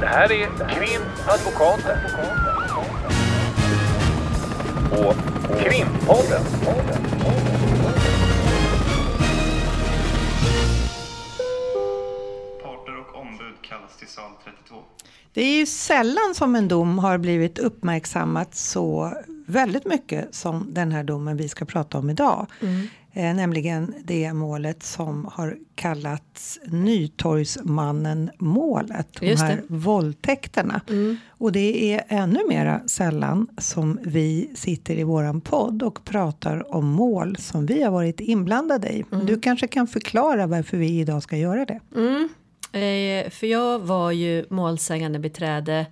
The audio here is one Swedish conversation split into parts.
Det här är Krimadvokaten. Och Krimpodden. Kallas till sal 32. Det är ju sällan som en dom har blivit uppmärksammat så väldigt mycket som den här domen vi ska prata om idag. Mm. Eh, nämligen det målet som har kallats Nytorgsmannen-målet. De här det. våldtäkterna. Mm. Och det är ännu mera sällan som vi sitter i våran podd och pratar om mål som vi har varit inblandade i. Mm. Du kanske kan förklara varför vi idag ska göra det? Mm. Eh, för jag var ju målsägande beträde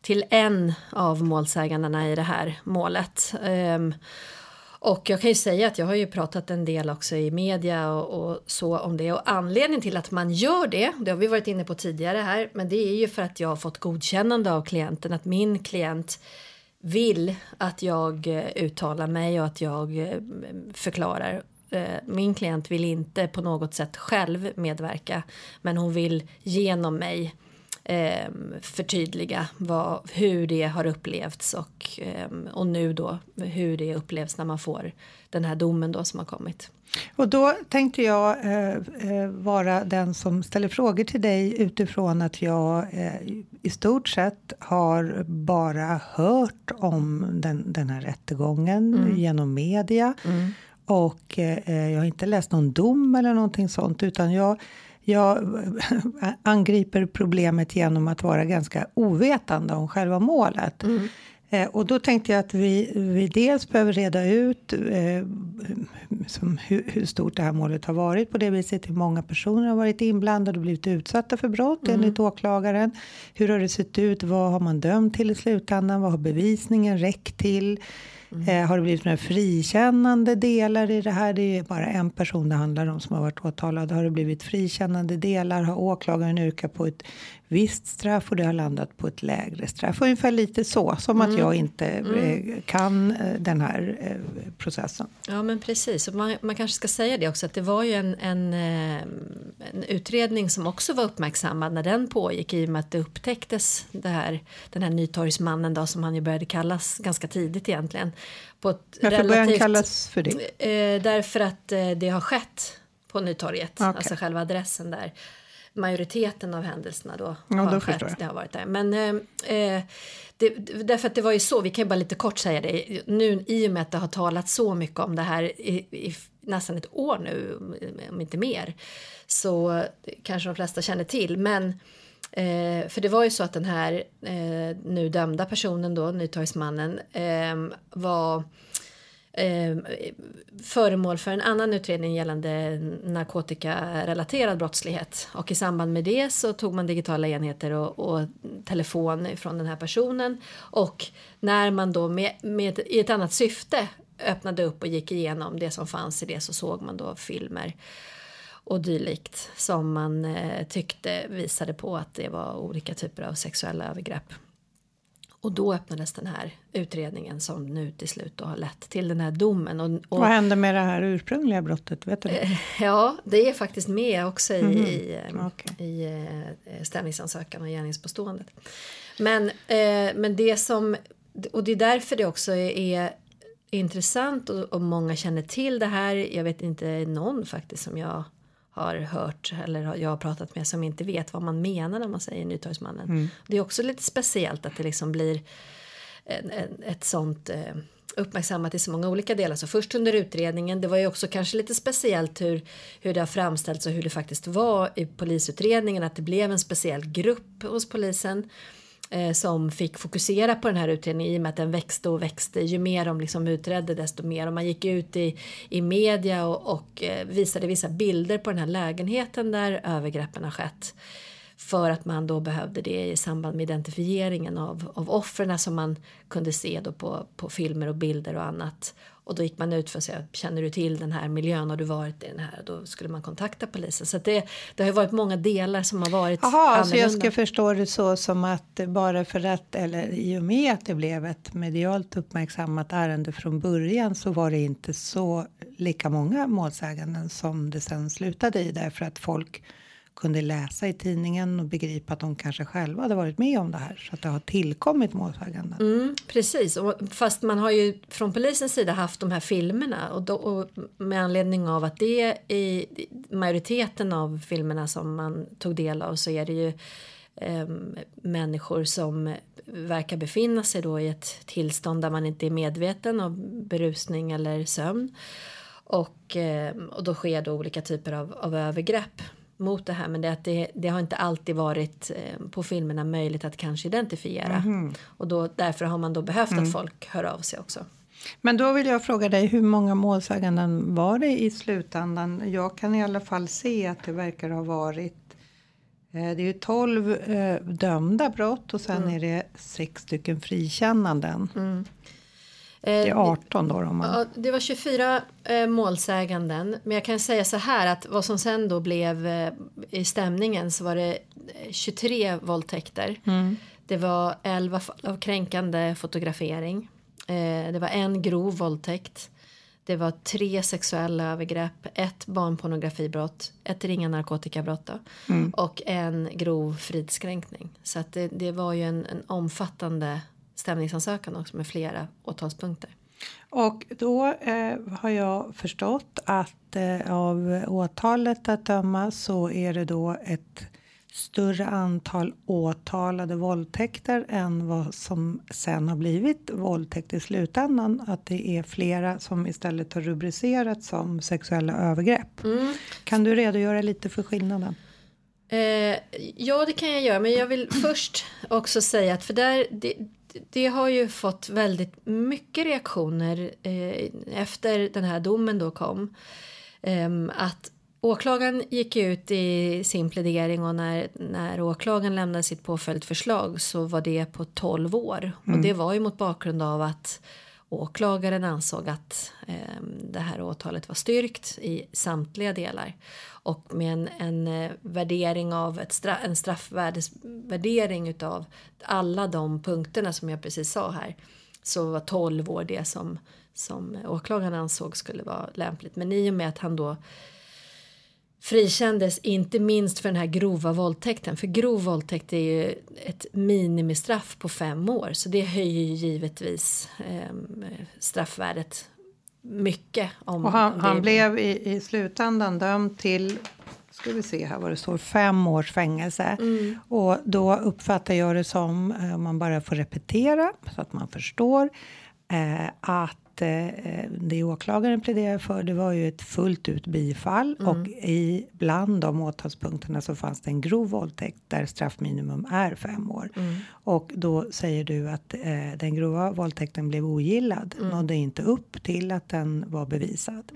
till en av målsägandena i det här målet. Ehm, och jag kan ju säga att jag har ju pratat en del också i media och, och så om det. Och anledningen till att man gör det, det har vi varit inne på tidigare här, men det är ju för att jag har fått godkännande av klienten, att min klient vill att jag eh, uttalar mig och att jag eh, förklarar. Eh, Min klient vill inte på något sätt själv medverka, men hon vill genom mig eh, förtydliga vad, hur det har upplevts och, eh, och nu då hur det upplevs när man får den här domen då som har kommit. Och då tänkte jag eh, eh, vara den som ställer frågor till dig utifrån att jag eh, i stort sett har bara hört om den, den här rättegången genom media. Och eh, jag har inte läst någon dom eller någonting sånt utan jag jag angriper problemet genom att vara ganska ovetande om själva målet. Eh, och då tänkte jag att vi, vi dels behöver reda ut eh, som hur, hur stort det här målet har varit på det viset. Hur många personer har varit inblandade och blivit utsatta för brott enligt åklagaren. Hur har det sett ut? Vad har man dömt till i slutändan? Vad har bevisningen räckt till? Mm. Eh, har det blivit några frikännande delar i det här? Det är bara en person det handlar om som har varit åtalad. Har det blivit frikännande delar? Har åklagaren yrkat på ett visst straff och det har landat på ett lägre straff? Ungefär lite så, som att jag inte eh, kan eh, den här eh, processen. Ja men precis, och man, man kanske ska säga det också att det var ju en, en, en utredning som också var uppmärksammad när den pågick i och med att det upptäcktes det här, den här Nytorgsmannen då som han ju började kallas ganska tidigt egentligen. På ett Varför börjar han kallas för det? Eh, därför att eh, det har skett på Nytorget, Okej. alltså själva adressen där. Majoriteten av händelserna då Ja, har då skett, förstår jag. det har varit där. Men eh, eh, det, därför att det var ju så, vi kan ju bara lite kort säga det, nu i och med att det har talat så mycket om det här i, i nästan ett år nu, om inte mer, så kanske de flesta känner till. Men eh, för det var ju så att den här eh, nu dömda personen då, Nytorgsmannen, eh, var eh, föremål för en annan utredning gällande narkotikarelaterad brottslighet. Och i samband med det så tog man digitala enheter och, och telefon från den här personen. Och när man då med, med, i ett annat syfte öppnade upp och gick igenom det som fanns i det så såg man då filmer och dylikt som man eh, tyckte visade på att det var olika typer av sexuella övergrepp. Och då öppnades den här utredningen som nu till slut har lett till den här domen. Och, och, Vad hände med det här ursprungliga brottet? Vet du det? Ja, det är faktiskt med också i, Mhm, i, eh, okej. i eh, stämningsansökan och gärningspåståendet. Men, eh, men det som, och det är därför det också är, är intressant och, och många känner till det här. Jag vet inte någon faktiskt som jag har hört eller jag har pratat med som inte vet vad man menar när man säger Nytorgsmannen. Det är också lite speciellt att det liksom blir en, en, ett sånt eh, uppmärksammat i så många olika delar. Så först under utredningen, det var ju också kanske lite speciellt hur, hur det har framställts och hur det faktiskt var i polisutredningen, att det blev en speciell grupp hos polisen eh, som fick fokusera på den här utredningen i och med att den växte och växte. Ju mer de liksom utredde desto mer och man gick ut i, i media och, och eh, visade vissa bilder på den här lägenheten där övergreppen har skett. För att man då behövde det i samband med identifieringen av, av offren som man kunde se då på, på filmer och bilder och annat. Och då gick man ut för att säga, känner du till den här miljön, har du varit i den här? Då skulle man kontakta polisen. Så att det, det har ju varit många delar som har varit Jaha, alltså jag annorlunda. ska förstå det så som att bara för att, eller i och med att det blev ett medialt uppmärksammat ärende från början så var det inte så lika många målsäganden som det sen slutade i därför att folk kunde läsa i tidningen och begripa att de kanske själva hade varit med om det här. Så att det har tillkommit målsäganden. Mm, precis, och fast man har ju från polisens sida haft de här filmerna och, då, och med anledning av att det i majoriteten av filmerna som man tog del av så är det ju eh, människor som verkar befinna sig då i ett tillstånd där man inte är medveten om berusning eller sömn. Och, ehm, och då sker då olika typer av, av övergrepp mot det här men det, att det, det har inte alltid varit eh, på filmerna möjligt att kanske identifiera Mhm. och då, därför har man då behövt Mm. att folk hör av sig också. Men då vill jag fråga dig, hur många målsäganden var det i slutändan? Jag kan i alla fall se att det verkar ha varit eh, det är ju 12 eh, dömda brott och sen är det sex stycken frikännanden. Det är Eh, 18 då. Om man, det var 24 eh, målsäganden. Men jag kan säga så här att vad som sen då blev eh, i stämningen så var det eh, 23 våldtäkter. Det var 11 fall av kränkande fotografering. Eh, det var en grov våldtäkt. Det var tre sexuella övergrepp, ett barnpornografibrott, ett ringa narkotikabrott då, och en grov fridskränkning. Så att det, det var ju en, en omfattande stämningsansökan också med flera åtalspunkter. Och då eh, har jag förstått att eh, av åtalet att döma så är det då ett större antal åtalade våldtäkter än vad som sen har blivit våldtäkt i slutändan. Att det är flera som istället har rubricerats som sexuella övergrepp. Kan du redogöra lite för skillnaden? Eh, ja, det kan jag göra, men jag vill först också säga att för där, det, det har ju fått väldigt mycket reaktioner eh, efter den här domen då kom. Ehm, att åklagaren gick ut i sin plädering och när, när åklagaren lämnade sitt påföljdförslag så var det på 12 år. Och det var ju mot bakgrund av att åklagaren ansåg att eh, det här åtalet var styrkt i samtliga delar. Och med en, en eh, värdering av ett stra, en straffvärdesvärdering utav alla de punkterna som jag precis sa här så var 12 år det som, som åklagaren ansåg skulle vara lämpligt. Men i och med att han då frikändes inte minst för den här grova våldtäkten. För grov våldtäkt är ju ett minimistraff på fem år så det höjer ju givetvis eh, straffvärdet mycket. Om Och han, det han blev i, i slutändan dömd till ska vi se här vad det står, fem års fängelse. Och då uppfattar jag det som, eh, om man bara får repetera så att man förstår, eh, att eh, det åklagaren pläderade för det var ju ett fullt ut bifall. Och i bland de åtalspunkterna så fanns det en grov våldtäkt där straffminimum är fem år. Och då säger du att eh, den grova våldtäkten blev ogillad, nådde inte upp till att den var bevisad.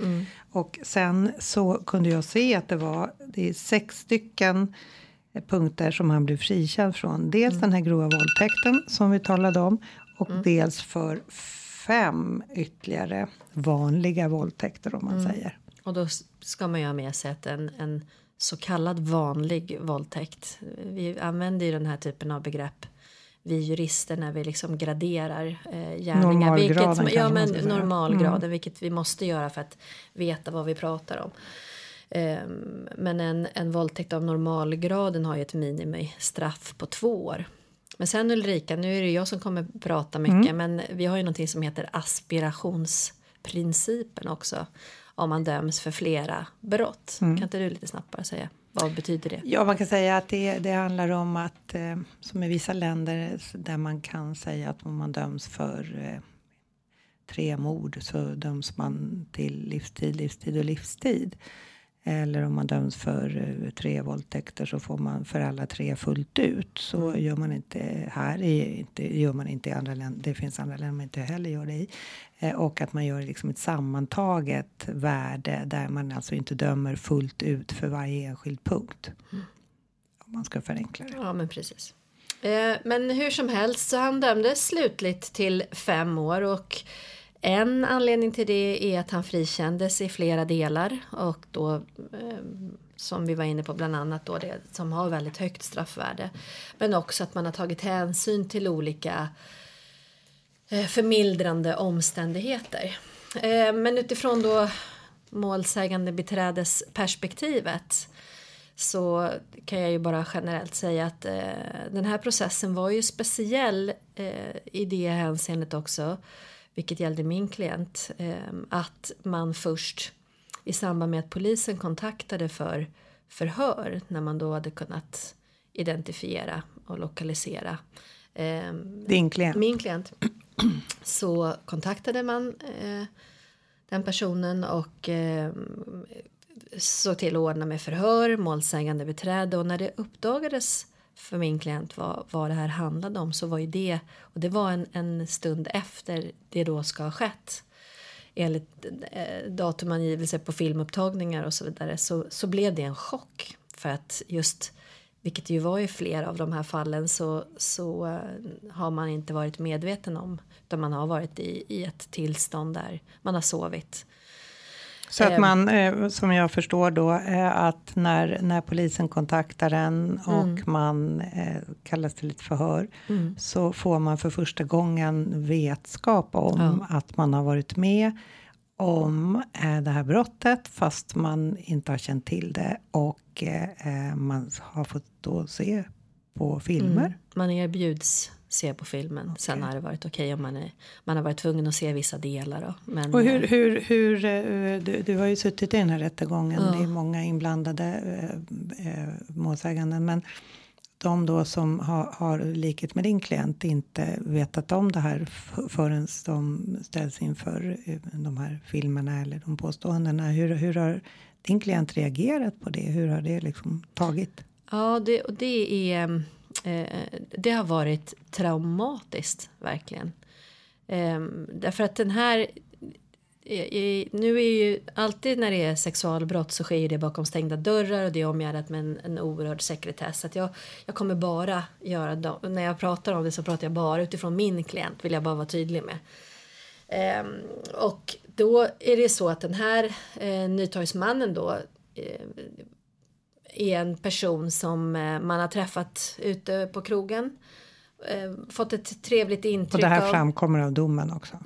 Och sen så kunde jag se att det var det är sex stycken punkter som han blev frikänd från. Dels den här grova våldtäkten som vi talade om och dels för fem ytterligare vanliga våldtäkter om man säger. Och då ska man ju ha med sig att en, en så kallad vanlig våldtäkt. Vi använder ju den här typen av begrepp. Vi jurister när vi liksom graderar eh, gärningar. Normalgraden vilket, som- ja, men säga. Mm. normalgraden, vilket vi måste göra för att veta vad vi pratar om. Ehm, men en, en våldtäkt av normalgraden har ju ett minimistraff på två år. Men sen Ulrika, nu är det jag som kommer prata mycket, Mm. men vi har ju någonting som heter aspirationsprincipen också. Om man döms för flera brott. Mm. Kan inte du lite snabbt bara säga, vad betyder det? Ja, man kan säga att det, det handlar om att eh, som i vissa länder där man kan säga att om man döms för eh, tre mord så döms man till livstid, livstid och livstid. Eller om man döms för eh, tre våldtäkter så får man för alla tre fullt ut. Så gör man inte här, i, inte, gör man inte i andra länder. Det finns andra länder man inte heller gör det i. Eh, och att man gör liksom ett sammantaget värde där man alltså inte dömer fullt ut för varje enskild punkt. Om man ska förenkla det. Ja, men precis. Eh, men hur som helst så han dömdes slutligt till fem år och en anledning till det är att han frikändes i flera delar och då ehm, som vi var inne på bland annat då det som har väldigt högt straffvärde. Men också att man har tagit hänsyn till olika eh, förmildrande omständigheter. Ehm, men utifrån då målsägande beträdes perspektivet så kan jag ju bara generellt säga att eh, den här processen var ju speciell eh, i det hänseendet också, vilket gällde min klient, eh, att man först i samband med att polisen kontaktade för förhör när man då hade kunnat identifiera och lokalisera eh, Din klient? min klient så kontaktade man eh, den personen och eh, såg till att ordna med förhör, målsägande beträde och när det uppdagades för min klient vad, vad det här handlade om så var ju det, och det var en, en stund efter det då ska ha skett enligt eh, datumangivelse på filmupptagningar och så vidare så, så blev det en chock för att just vilket ju var i flera av de här fallen så, så eh, har man inte varit medveten om utan man har varit i, i ett tillstånd där man har sovit. Så att Ehm. man, eh, som jag förstår då, är att när, när polisen kontaktar en och Mm. man eh, kallas till ett förhör så får man för första gången vetskap om att man har varit med om eh, det här brottet fast man inte har känt till det och eh, man har fått då se på filmer. Mm. Man erbjuds se på filmen. Sen har det varit okej om man, är, man har varit tvungen att se vissa delar. Då. Men, Och hur, eh, hur, hur eh, du, du har ju suttit i den här rättegången, Ja. det är många inblandade eh, eh, målsäganden, men de då som har, har likhet med din klient inte vetat om det här förrän de ställs inför de här filmerna eller de påståendena. Hur, hur har din klient reagerat på det? Hur har det liksom tagit? Ja, det, och det är... Eh, det har varit traumatiskt, verkligen. Eh, därför att den här... I, i, nu är ju alltid när det är sexualbrott så sker det bakom stängda dörrar och det är omgärdat med en, en oerhörd sekretess. Så att jag, jag kommer bara göra... dem- När jag pratar om det så pratar jag bara utifrån min klient, vill jag bara vara tydlig med. Ehm, och då är det så att den här eh, Nytorgsmannen då eh, är en person som eh, man har träffat ute på krogen. Eh, fått ett trevligt intryck Och det här av. framkommer av domen också.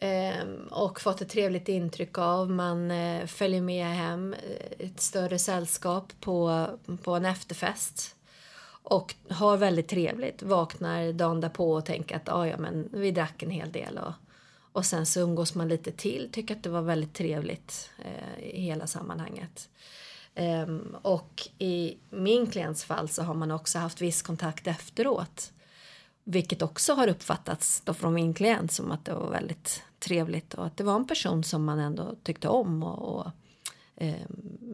Ehm, och fått ett trevligt intryck av. Man eh, följer med hem ett större sällskap på, på en efterfest. Och har väldigt trevligt. Vaknar dagen därpå och tänker att ah, ja, men vi drack en hel del. Och, och sen så umgås man lite till. Tycker att det var väldigt trevligt eh, i hela sammanhanget. Ehm, och i min klients fall så har man också haft viss kontakt efteråt. Vilket också har uppfattats då från min klient som att det var väldigt trevligt och att det var en person som man ändå tyckte om och, och eh,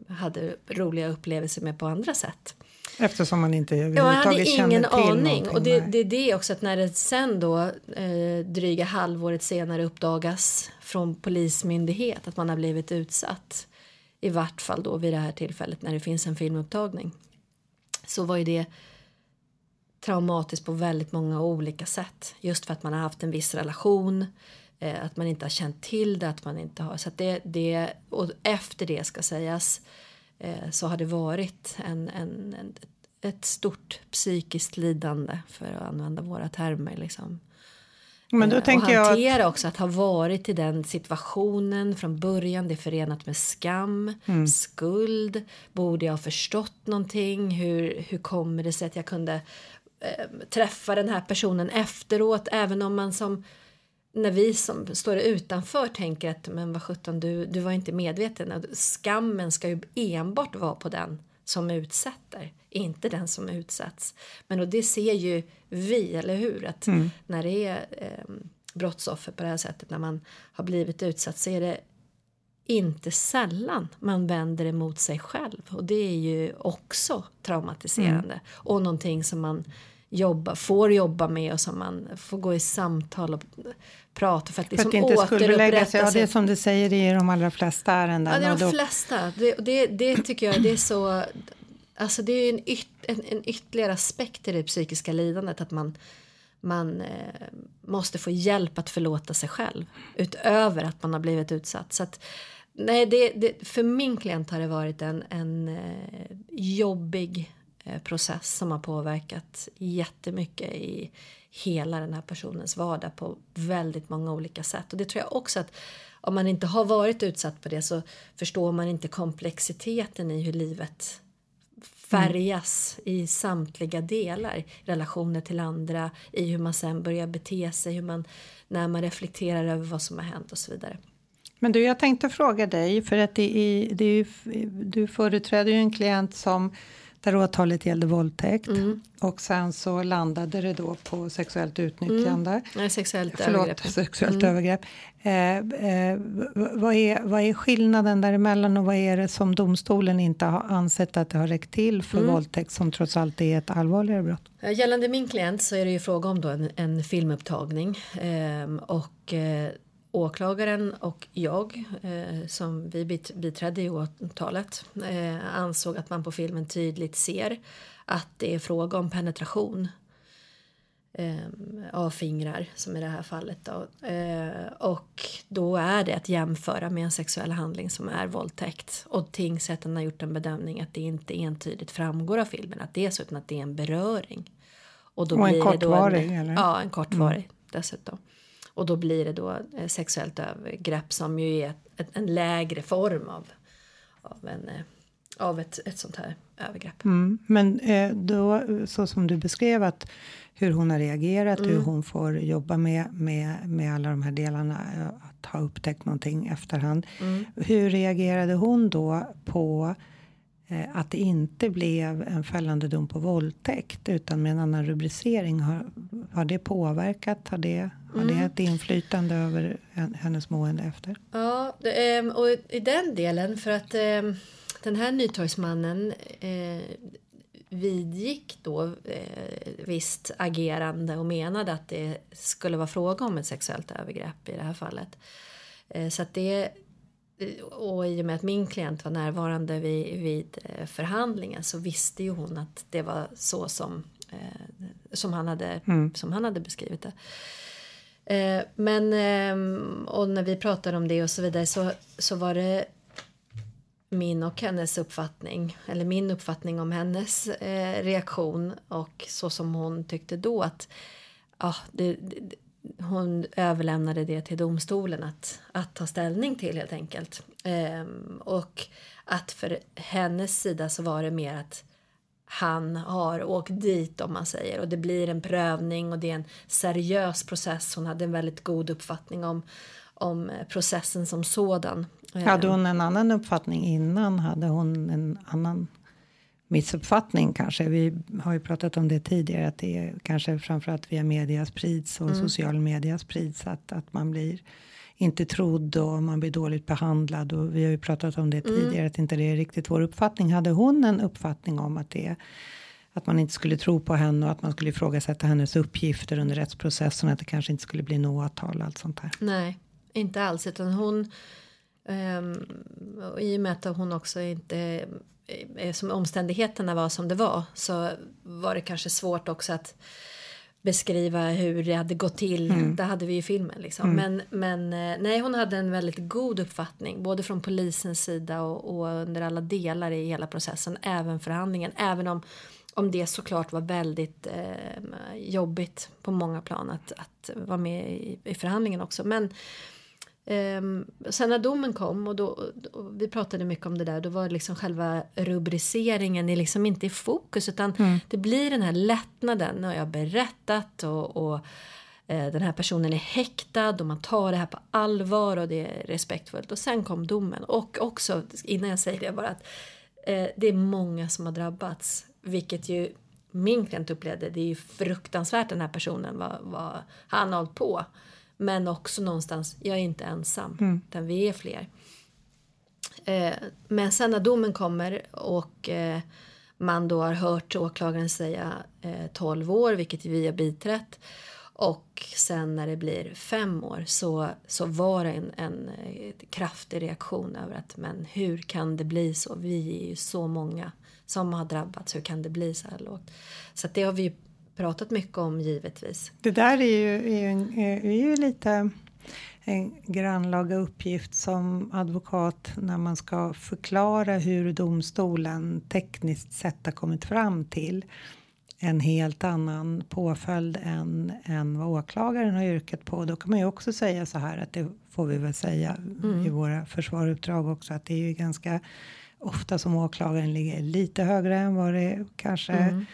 hade roliga upplevelser med på andra sätt. Eftersom man inte Ja, man hade överhuvudtaget ingen aning. Och det, det är det också att när det sen då eh, dryga halvåret senare uppdagas från polismyndighet att man har blivit utsatt. I vart fall då vid det här tillfället när det finns en filmupptagning. Så var ju det traumatiskt på väldigt många olika sätt. Just för att man har haft en viss relation. Eh, att man inte har känt till det. Att man inte har, så att det, det, och efter det ska sägas eh, så har det varit en, en, en, ett stort psykiskt lidande för att använda våra termer. Liksom. Men då Eh, tänker och jag att hantera också att ha varit i den situationen från början. Det är förenat med skam, Mm. skuld. Borde jag ha förstått någonting? Hur, hur kommer det sig att jag kunde eh, träffa den här personen efteråt? Även om man som när vi som står utanför tänker att men vad sjutton du, du var inte medveten. Skammen ska ju enbart vara på den som utsätter, inte den som utsätts. Men och det ser ju vi, eller hur? Att när det är eh, brottsoffer på det här sättet, när man har blivit utsatt så är det inte sällan man vänder emot sig själv. Och det är ju också traumatiserande. Och någonting som man jobba, får jobba med och som man får gå i samtal och prata för att för liksom att det inte skuldbelägga sig. Ja, det är som du säger i de allra flesta ärenden. Ja, det är de flesta. Det, det, det tycker jag det är så... Alltså det är en, yt, en, en ytterligare aspekt i det psykiska lidandet att man, man eh, måste få hjälp att förlåta sig själv utöver att man har blivit utsatt. Så att, nej, det, det, för min klient har det varit en, en eh, jobbig Eh, process som har påverkat jättemycket i hela den här personens vardag på väldigt många olika sätt. Och det tror jag också att om man inte har varit utsatt på det så förstår man inte komplexiteten i hur livet färgas i samtliga delar. Relationer till andra, i hur man sen börjar bete sig, hur man, när man reflekterar över vad som har hänt och så vidare. Men du, jag tänkte fråga dig, för att det är, det är ju, du företräder ju en klient som där åtalet gällde våldtäkt Mm. och sen så landade det då på sexuellt utnyttjande. Nej, sexuellt Förlåt, övergrepp. sexuellt övergrepp. Eh, eh, vad, är, vad är skillnaden däremellan och vad är det som domstolen inte har ansett att det har räckt till för våldtäkt som trots allt är ett allvarligare brott? Gällande min klient så är det ju fråga om då en, en filmupptagning ehm, och eh, åklagaren och jag eh, som vi bit, biträdde i åtalet eh, ansåg att man på filmen tydligt ser att det är fråga om penetration ehm, av fingrar som i det här fallet då. Eh, och då är det att jämföra med en sexuell handling som är våldtäkt och tingsrätten har gjort en bedömning att det inte entydigt framgår av filmen att det är så utan att det är en beröring. Och, då Och en blir det då kortvarig, eller? Ja, en kortvarig dessutom. Och då blir det då eh, sexuellt övergrepp som ju är en lägre form av, av, en, eh, av ett, ett sånt här övergrepp. Mm. Men eh, då, så som du beskrev att hur hon har reagerat, hur Mm. hon får jobba med, med, med alla de här delarna, att ha upptäckt någonting efterhand. Mm. Hur reagerade hon då på att det inte blev en fällande dom på våldtäkt utan med en annan rubricering? Har, har det påverkat? Har det, Mm. det ett inflytande över hen- hennes mående efter? Ja, ehm, och i den delen för att ehm, den här Nytorgsmannen eh, vidgick då eh, visst agerande och menade att det skulle vara fråga om ett sexuellt övergrepp i det här fallet. Eh, så att det och i och med att min klient var närvarande vid, vid förhandlingen så visste ju hon att det var så som, som, han, hade, som han hade beskrivit det. Eh, men ehm, och när vi pratade om det och så vidare så, så var det min och hennes uppfattning eller min uppfattning om hennes eh, reaktion och så som hon tyckte då att ja, det, det, hon överlämnade det till domstolen att, att ta ställning till helt enkelt. Ehm, och att för hennes sida så var det mer att han har åkt dit om man säger och det blir en prövning och det är en seriös process. Hon hade en väldigt god uppfattning om, om processen som sådan. Hade hon en annan uppfattning innan? Hade hon en annan missuppfattning kanske? Vi har ju pratat om det tidigare att det är kanske framförallt via media sprids och social media sprids att, att man blir inte trodd och man blir dåligt behandlad och vi har ju pratat om det tidigare att inte det är riktigt vår uppfattning. Hade hon en uppfattning om att det att man inte skulle tro på henne och att man skulle ifrågasätta hennes uppgifter under rättsprocessen att det kanske inte skulle bli något åtal och allt sånt där. Nej, inte alls. Utan hon, och i och med att hon också inte, eh, som omständigheterna var som det var, så var det kanske svårt också att beskriva hur det hade gått till. Det hade vi i filmen liksom. Men, men eh, nej, hon hade en väldigt god uppfattning, både från polisens sida och, och under alla delar i hela processen, även förhandlingen, även om om det såklart var väldigt eh, jobbigt på många plan att, att vara med i, i förhandlingen också. Men ehm, sen när domen kom och, då, och vi pratade mycket om det där, då var liksom själva rubriceringen är liksom inte i fokus utan det blir den här lättnaden. Har jag berättat och, och eh, den här personen är häktad och man tar det här på allvar och det är respektfullt. Och sen kom domen och också innan jag säger det bara att eh, det är många som har drabbats. Vilket ju min klient upplevde, det är ju fruktansvärt den här personen vad, vad han har hållit på. Men också någonstans, jag är inte ensam, utan vi är fler. Eh, men sen när domen kommer och eh, man då har hört åklagaren säga eh, 12 år, vilket vi har biträtt. Och sen när det blir fem år så, så var det en, en eh, kraftig reaktion över att men hur kan det bli så? Vi är ju så många som har drabbats, hur kan det bli så här lågt? Så det har vi ju pratat mycket om givetvis. Det där är ju, är ju, en, är ju lite en grannlaga uppgift som advokat när man ska förklara hur domstolen tekniskt sett har kommit fram till en helt annan påföljd än, än vad åklagaren har yrkat på. Då kan man ju också säga så här att det får vi väl säga i våra försvaruppdrag också att det är ju ganska ofta som åklagaren ligger lite högre än vad det kanske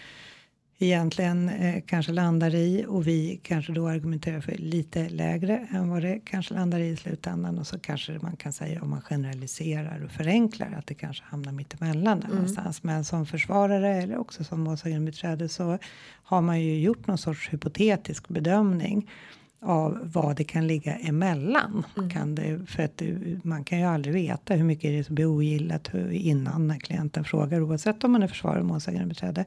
egentligen eh, kanske landar i och vi kanske då argumenterar för lite lägre än vad det kanske landar i i slutändan och så kanske man kan säga om man generaliserar och förenklar att det kanske hamnar mittemellan där någonstans. Men som försvarare eller också som målsägandebiträde så har man ju gjort någon sorts hypotetisk bedömning av vad det kan ligga emellan. Kan det, för att det, man kan ju aldrig veta hur mycket det är som blir ogillat innan när klienten frågar oavsett om man är försvarare eller målsägandebiträde.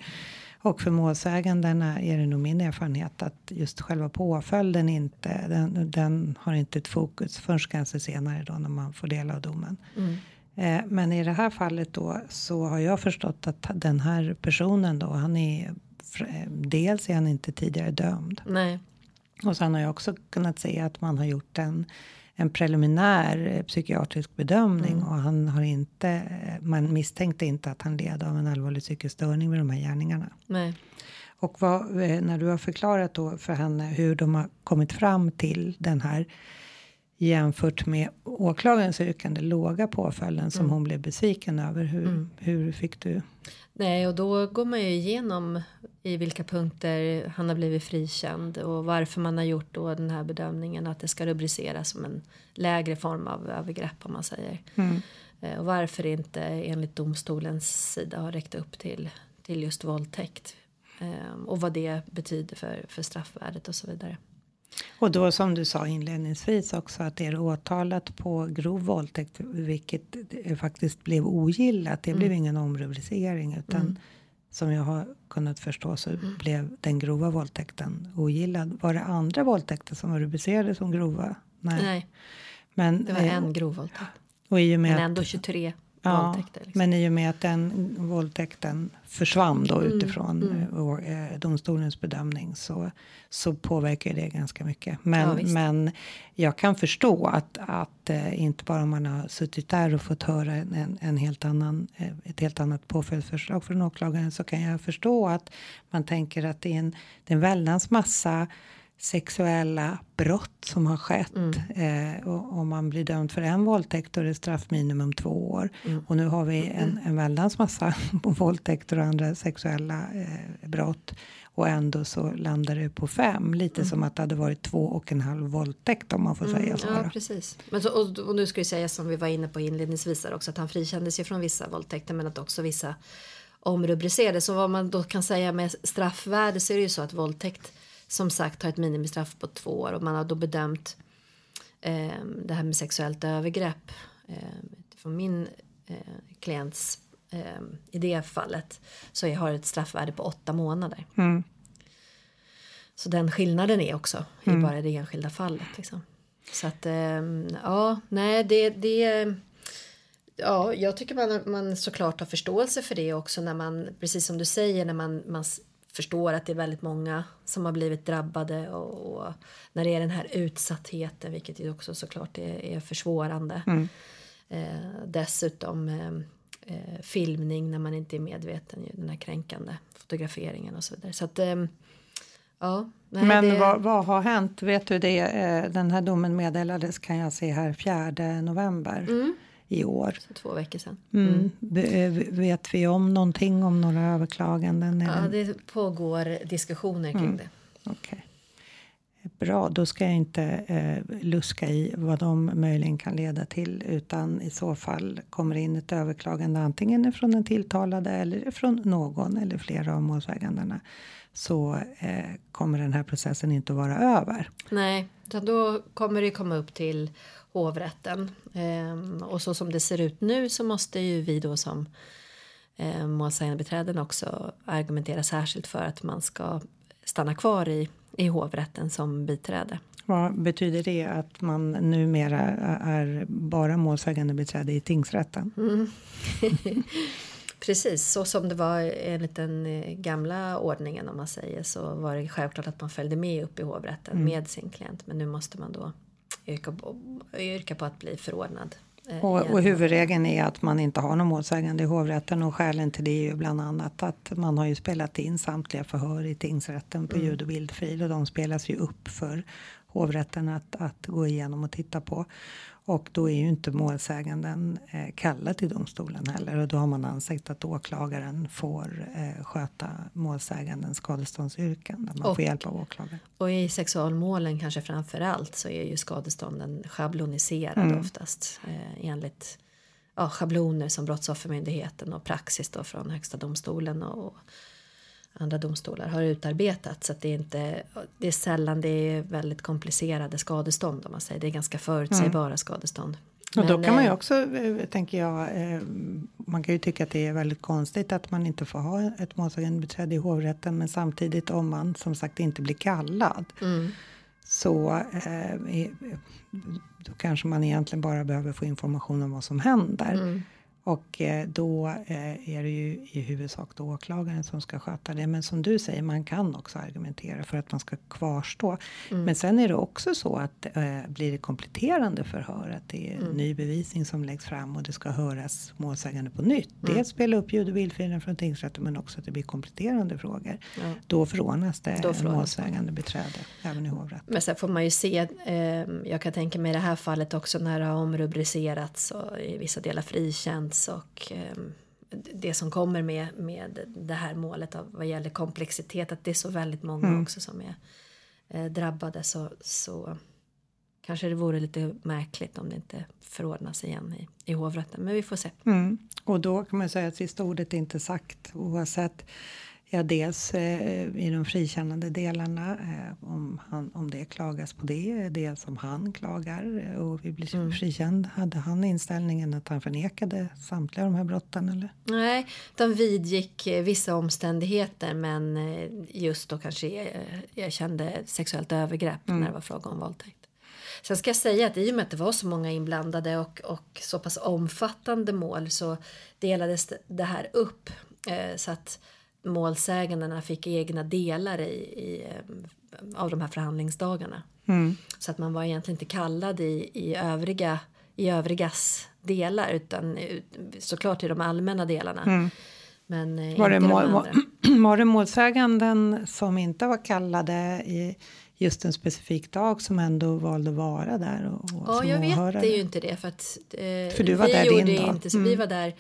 Och för målsägandena är det nog min erfarenhet att just själva påföljden inte, den, den har inte ett fokus förrän kanske senare då när man får del av domen. Eh, men i det här fallet då så har jag förstått att den här personen då han är eh, dels är han inte tidigare dömd Nej. och sen har jag också kunnat se att man har gjort en, en preliminär eh, psykiatrisk bedömning och han har inte, eh, man misstänkte inte att han led av en allvarlig psykisk störning vid de här gärningarna. Nej. Och vad, eh, när du har förklarat då för henne hur de har kommit fram till den här jämfört med åklagarens yrkande låga påföljden som hon blev besviken över. Hur, hur fick du? Nej, och då går man ju igenom i vilka punkter han har blivit frikänd och varför man har gjort då den här bedömningen att det ska rubriceras som en lägre form av övergrepp om man säger. Eh, Och varför det inte enligt domstolens sida har räckt upp till, till just våldtäkt. Eh, Och vad det betyder för, för straffvärdet och så vidare. Och då som du sa inledningsvis också att är det åtalat på grov våldtäkt, vilket faktiskt blev ogillat. Det blev ingen omrubricering utan som jag har kunnat förstå så blev den grova våldtäkten ogillad. Var det andra våldtäkter som var rubricerade som grova? Nej, Nej, men det var eh, en grov våldtäkt. och i och med Men ändå 23 Ja, våldtäkter. Liksom. men i och med att den våldtäkten försvann då Mm, utifrån eh, och, eh, domstolens bedömning så, så påverkar det ganska mycket. Ja, Men, visst. men jag kan förstå att, att eh, inte bara om man har suttit där och fått höra en, en, en helt annan, eh, ett helt annat påföljdsförslag från åklagaren så kan jag förstå att man tänker att det är en, det är en väldans massa sexuella brott som har skett. Eh, och om man blir dömd för en våldtäkt då är det straffminimum två år. Och nu har vi en, en väldans massa våldtäkter och andra sexuella eh, brott. Och ändå så landar det på fem. Lite som att det hade varit två och en halv våldtäkt om man får säga så. Ja, precis. Men så, och, och nu ska vi säga som vi var inne på inledningsvis där också att han frikändes ju från vissa våldtäkter men att också vissa omrubricerades. Så vad man då kan säga med straffvärde så är det ju så att våldtäkt som sagt har ett minimistraff på två år och man har då bedömt eh, det här med sexuellt övergrepp eh, från min eh, klients eh, i det fallet så jag har ett straffvärde på åtta månader. Mm. Så den skillnaden är också i bara det enskilda fallet. Liksom. Så att ehm, ja, nej det, det Ja, jag tycker man, man såklart har förståelse för det också när man, precis som du säger, när man, man förstår att det är väldigt många som har blivit drabbade och, och när det är den här utsattheten, vilket ju också såklart är, är försvårande. Eh, dessutom eh, eh, filmning när man inte är medveten, ju, den här kränkande fotograferingen och så vidare. Så att, ehm, ja. nej, Men det- vad, vad har hänt? Vet du det? Eh, Den här domen meddelades kan jag se här 4 november i år. För två veckor sedan. Mm. Eh, Vet vi om någonting om några överklaganden? Ja, det pågår diskussioner kring det. Okej. Bra, då ska jag inte eh, luska i vad de möjligen kan leda till utan i så fall kommer det in ett överklagande antingen från den tilltalade eller från någon eller flera av målsägandena så eh, kommer den här processen inte att vara över. Nej, utan då kommer det komma upp till hovrätten. eh, och så som det ser ut nu så måste ju vi då som eh, målsägandebiträden också argumentera särskilt för att man ska stanna kvar i, i hovrätten som biträde. Vad betyder det att man numera är bara målsägande beträde i tingsrätten? Precis, så som det var enligt den eh, gamla ordningen om man säger så var det självklart att man följde med upp i hovrätten med sin klient. Men nu måste man då yrka på, yrka på att bli förordnad. Och, och huvudregeln är att man inte har någon målsägande i hovrätten och skälen till det är ju bland annat att man har ju spelat in samtliga förhör i tingsrätten på ljud och bildfil och de spelas ju upp för hovrätten att, att gå igenom och titta på. Och då är ju inte målsäganden eh, kallad till domstolen heller och då har man ansett att åklagaren får eh, sköta målsägandens skadeståndsyrkanden. Man Och- får hjälp av åklagaren. Och i sexualmålen kanske framför allt så är ju skadestånden schabloniserade oftast eh, enligt ja, schabloner som Brottsoffermyndigheten och praxis då från Högsta domstolen och andra domstolar har utarbetat. Så att det är inte, det är sällan det är väldigt komplicerade skadestånd om man säger. Det är ganska förutsägbara skadestånd. Och då Men, kan man ju eh, också, eh, tänker jag, eh, man kan ju tycka att det är väldigt konstigt att man inte får ha ett målsägandebiträde i hovrätten. Men samtidigt om man som sagt inte blir kallad Mm. så då kanske man egentligen bara behöver få information om vad som händer. Mm. Och eh, då eh, är det ju i huvudsak då åklagaren som ska sköta det. Men som du säger, man kan också argumentera för att man ska kvarstå. Mm. Men sen är det också så att eh, blir det kompletterande förhör, att det är Mm. ny bevisning som läggs fram och det ska höras målsägande på nytt. Mm. Dels spela upp ljud och bildfilen från tingsrätten men också att det blir kompletterande frågor. Ja. Då förordnas det Då förordnas målsägande beträde även i hovrätten. Men sen får man ju se, eh, jag kan tänka mig i det här fallet också när det har omrubricerats och i vissa delar frikänts och eh, det som kommer med, med det här målet av vad gäller komplexitet, att det är så väldigt många Mm. också som är eh, drabbade så, så kanske det vore lite märkligt om det inte förordnas igen i, i hovrätten. Men vi får se. Mm. Och då kan man säga att sista ordet är inte sagt oavsett Ja, dels eh, i de frikännande delarna eh, om, han, om det klagas på det, dels om han klagar eh, och vi blir Mm. frikänd. Hade han inställningen att han förnekade samtliga de här brotten eller? Nej, de vidgick eh, vissa omständigheter men eh, just då kanske eh, jag kände sexuellt övergrepp när det var fråga om våldtäkt. Sen ska jag säga att i och med att det var så många inblandade och, och så pass omfattande mål så delades det- det här upp eh, så att målsägandena fick egna delar i, i, eh, av de här förhandlingsdagarna. Så att man var egentligen inte kallad i, i, övriga, i övrigas delar utan ut- såklart i de allmänna delarna. Men eh, Var det, mål, andra. var det målsäganden som inte var kallade i just en specifik dag som ändå valde att vara där? Och, och Ja, jag vet det ju inte det för att eh, För du var vi där gjorde din dag. Mm. inte så vi var där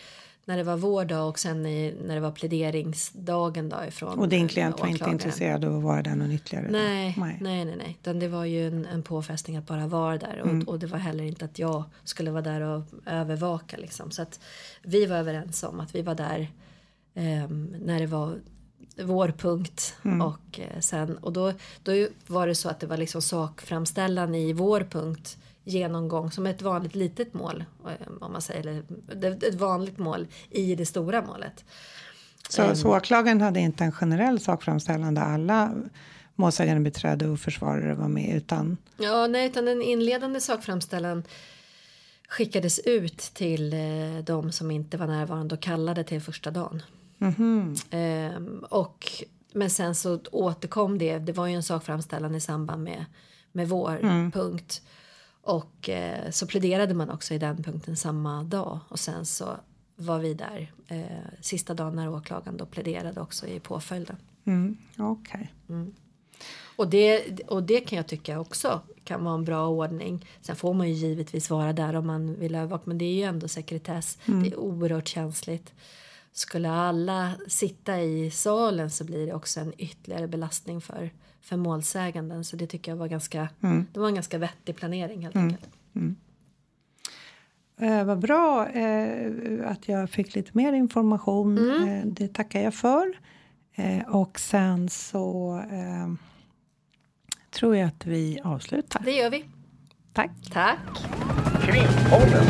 när det var vår dag och sen i, när det var pläderingsdagen då ifrån Och din eh, klient var inte intresserad av att vara där någon ytterligare? Nej, nej, nej, nej. Utan det var ju en, en påfrestning att bara vara där. Och, Mm. och det var heller inte att jag skulle vara där och övervaka liksom. Så att vi var överens om att vi var där ehm, när det var vår punkt. Mm. Och eh, sen, och då, då var det så att det var liksom sakframställan i vår punkt genomgång som ett vanligt litet mål eh, om man säger eller ett vanligt mål i det stora målet. Så, så åklagaren hade inte en generell sakframställan där alla målsägande beträde och försvarare var med utan Ja, nej, utan den inledande sakframställan skickades ut till eh, de som inte var närvarande och kallade till första dagen. Ehm, och, men sen så återkom det, det var ju en sakframställan i samband med, med vår punkt. Och eh, så pläderade man också i den punkten samma dag och sen så var vi där eh, sista dagen när åklagaren då pläderade också i påföljden. mm, okej. Och det, och det kan jag tycka också kan vara en bra ordning. Sen får man ju givetvis vara där om man vill övervaka men det är ju ändå sekretess. Det är oerhört känsligt. Skulle alla sitta i salen så blir det också en ytterligare belastning för, för målsäganden. Så det tycker jag var ganska, det var en ganska vettig planering helt enkelt. Eh, vad bra eh, att jag fick lite mer information. Mm. Eh, det tackar jag för. Eh, och sen så eh, tror jag att vi avslutar. Det gör vi. Tack. Tack. Krimpodden.